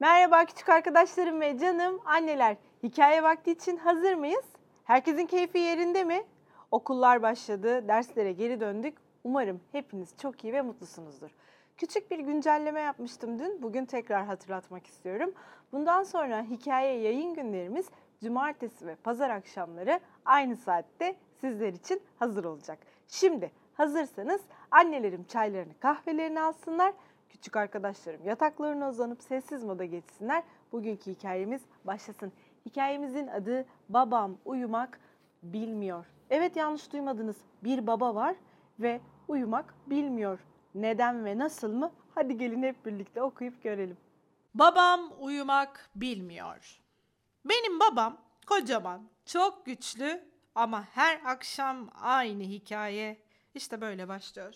Merhaba küçük arkadaşlarım ve canım anneler. Hikaye vakti için hazır mıyız? Herkesin keyfi yerinde mi? Okullar başladı, derslere geri döndük. Umarım hepiniz çok iyi ve mutlusunuzdur. Küçük bir güncelleme yapmıştım dün. Bugün tekrar hatırlatmak istiyorum. Bundan sonra hikaye yayın günlerimiz cumartesi ve pazar akşamları aynı saatte sizler için hazır olacak. Şimdi hazırsanız annelerim çaylarını kahvelerini alsınlar. Küçük arkadaşlarım yataklarına uzanıp sessiz moda geçsinler. Bugünkü hikayemiz başlasın. Hikayemizin adı Babam Uyumak Bilmiyor. Evet yanlış duymadınız. Bir baba var ve uyumak bilmiyor. Neden ve nasıl mı? Hadi gelin hep birlikte okuyup görelim. Babam uyumak bilmiyor. Benim babam kocaman, çok güçlü ama her akşam aynı hikaye. İşte böyle başlıyor.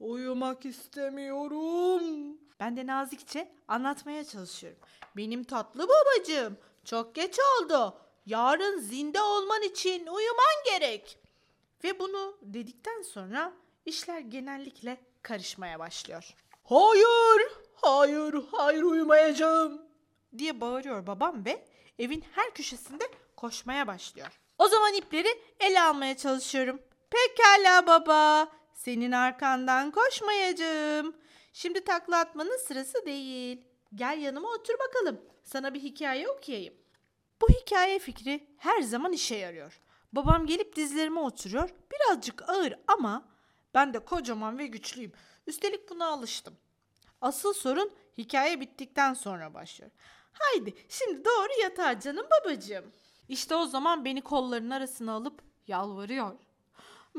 Uyumak istemiyorum. Ben de nazikçe anlatmaya çalışıyorum. Benim tatlı babacığım, çok geç oldu. Yarın zinde olman için uyuman gerek. Ve bunu dedikten sonra işler genellikle karışmaya başlıyor. Hayır, hayır, hayır uyumayacağım diye bağırıyor babam ve evin her köşesinde koşmaya başlıyor. O zaman ipleri ele almaya çalışıyorum. Pekala baba, senin arkandan koşmayacağım. Şimdi takla atmanın sırası değil. Gel yanıma otur bakalım. Sana bir hikaye okuyayım. Bu hikaye fikri her zaman işe yarıyor. Babam gelip dizlerime oturuyor. Birazcık ağır ama ben de kocaman ve güçlüyüm. Üstelik buna alıştım. Asıl sorun hikaye bittikten sonra başlıyor. Haydi şimdi doğru yatağa canım babacığım. İşte o zaman beni kollarının arasına alıp yalvarıyor.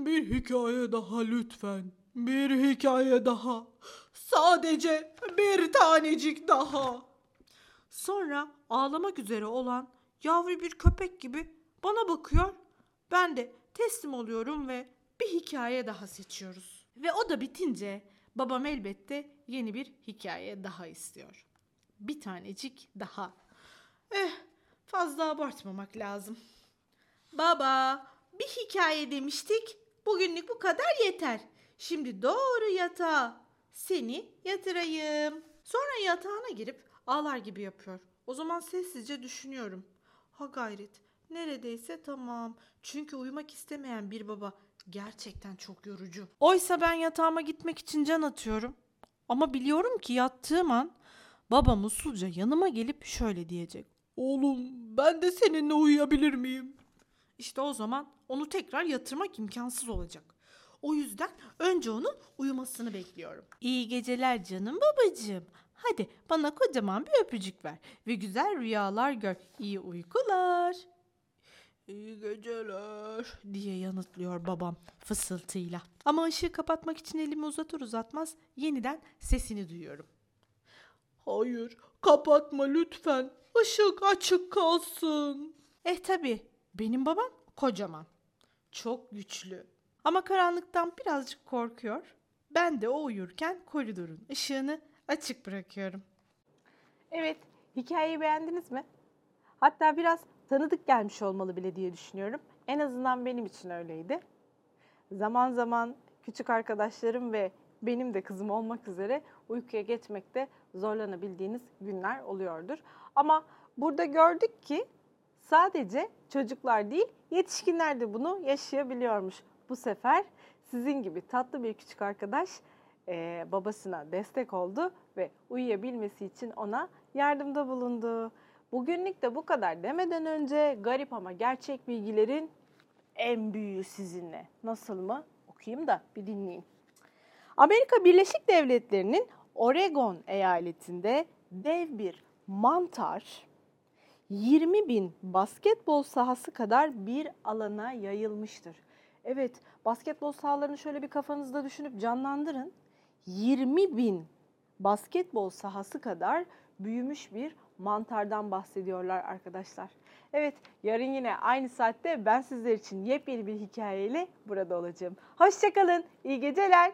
Bir hikaye daha lütfen. Bir hikaye daha. Sadece bir tanecik daha. Sonra ağlamak üzere olan yavru bir köpek gibi bana bakıyor. Ben de teslim oluyorum ve bir hikaye daha seçiyoruz. Ve o da bitince babam elbette yeni bir hikaye daha istiyor. Bir tanecik daha. Eh, fazla abartmamak lazım. Baba, bir hikaye demiştik. Bugünlük bu kadar yeter. Şimdi doğru yatağa. Seni yatırayım. Sonra yatağına girip ağlar gibi yapıyor. O zaman sessizce düşünüyorum. Ha gayret. Neredeyse tamam. Çünkü uyumak istemeyen bir baba gerçekten çok yorucu. Oysa ben yatağıma gitmek için can atıyorum. Ama biliyorum ki yattığım an babam usulca yanıma gelip şöyle diyecek. Oğlum ben de seninle uyuyabilir miyim? İşte o zaman onu tekrar yatırmak imkansız olacak. O yüzden önce onun uyumasını bekliyorum. İyi geceler canım babacığım. Hadi bana kocaman bir öpücük ver ve güzel rüyalar gör. İyi uykular. İyi geceler diye yanıtlıyor babam fısıltıyla. Ama ışığı kapatmak için elimi uzatır uzatmaz yeniden sesini duyuyorum. Hayır, kapatma lütfen. Işık açık kalsın. Eh tabi, benim babam kocaman. Çok güçlü. Ama karanlıktan birazcık korkuyor. Ben de o uyurken koridorun ışığını açık bırakıyorum. Evet, hikayeyi beğendiniz mi? Hatta biraz tanıdık gelmiş olmalı bile diye düşünüyorum. En azından benim için öyleydi. Zaman zaman küçük arkadaşlarım ve benim de kızım olmak üzere uykuya geçmekte zorlanabildiğiniz günler oluyordur. Ama burada gördük ki sadece çocuklar değil yetişkinler de bunu yaşayabiliyormuş. Bu sefer sizin gibi tatlı bir küçük arkadaş e, babasına destek oldu ve uyuyabilmesi için ona yardımda bulundu. Bugünlük de bu kadar demeden önce garip ama gerçek bilgilerin en büyüğü sizinle. Nasıl mı? Okuyayım da bir dinleyin. Amerika Birleşik Devletleri'nin Oregon eyaletinde dev bir mantar 20 bin basketbol sahası kadar bir alana yayılmıştır. Evet, basketbol sahalarını şöyle bir kafanızda düşünüp canlandırın. 20 bin basketbol sahası kadar büyümüş bir mantardan bahsediyorlar arkadaşlar. Evet, yarın yine aynı saatte ben sizler için yepyeni bir hikayeyle burada olacağım. Hoşçakalın, iyi geceler.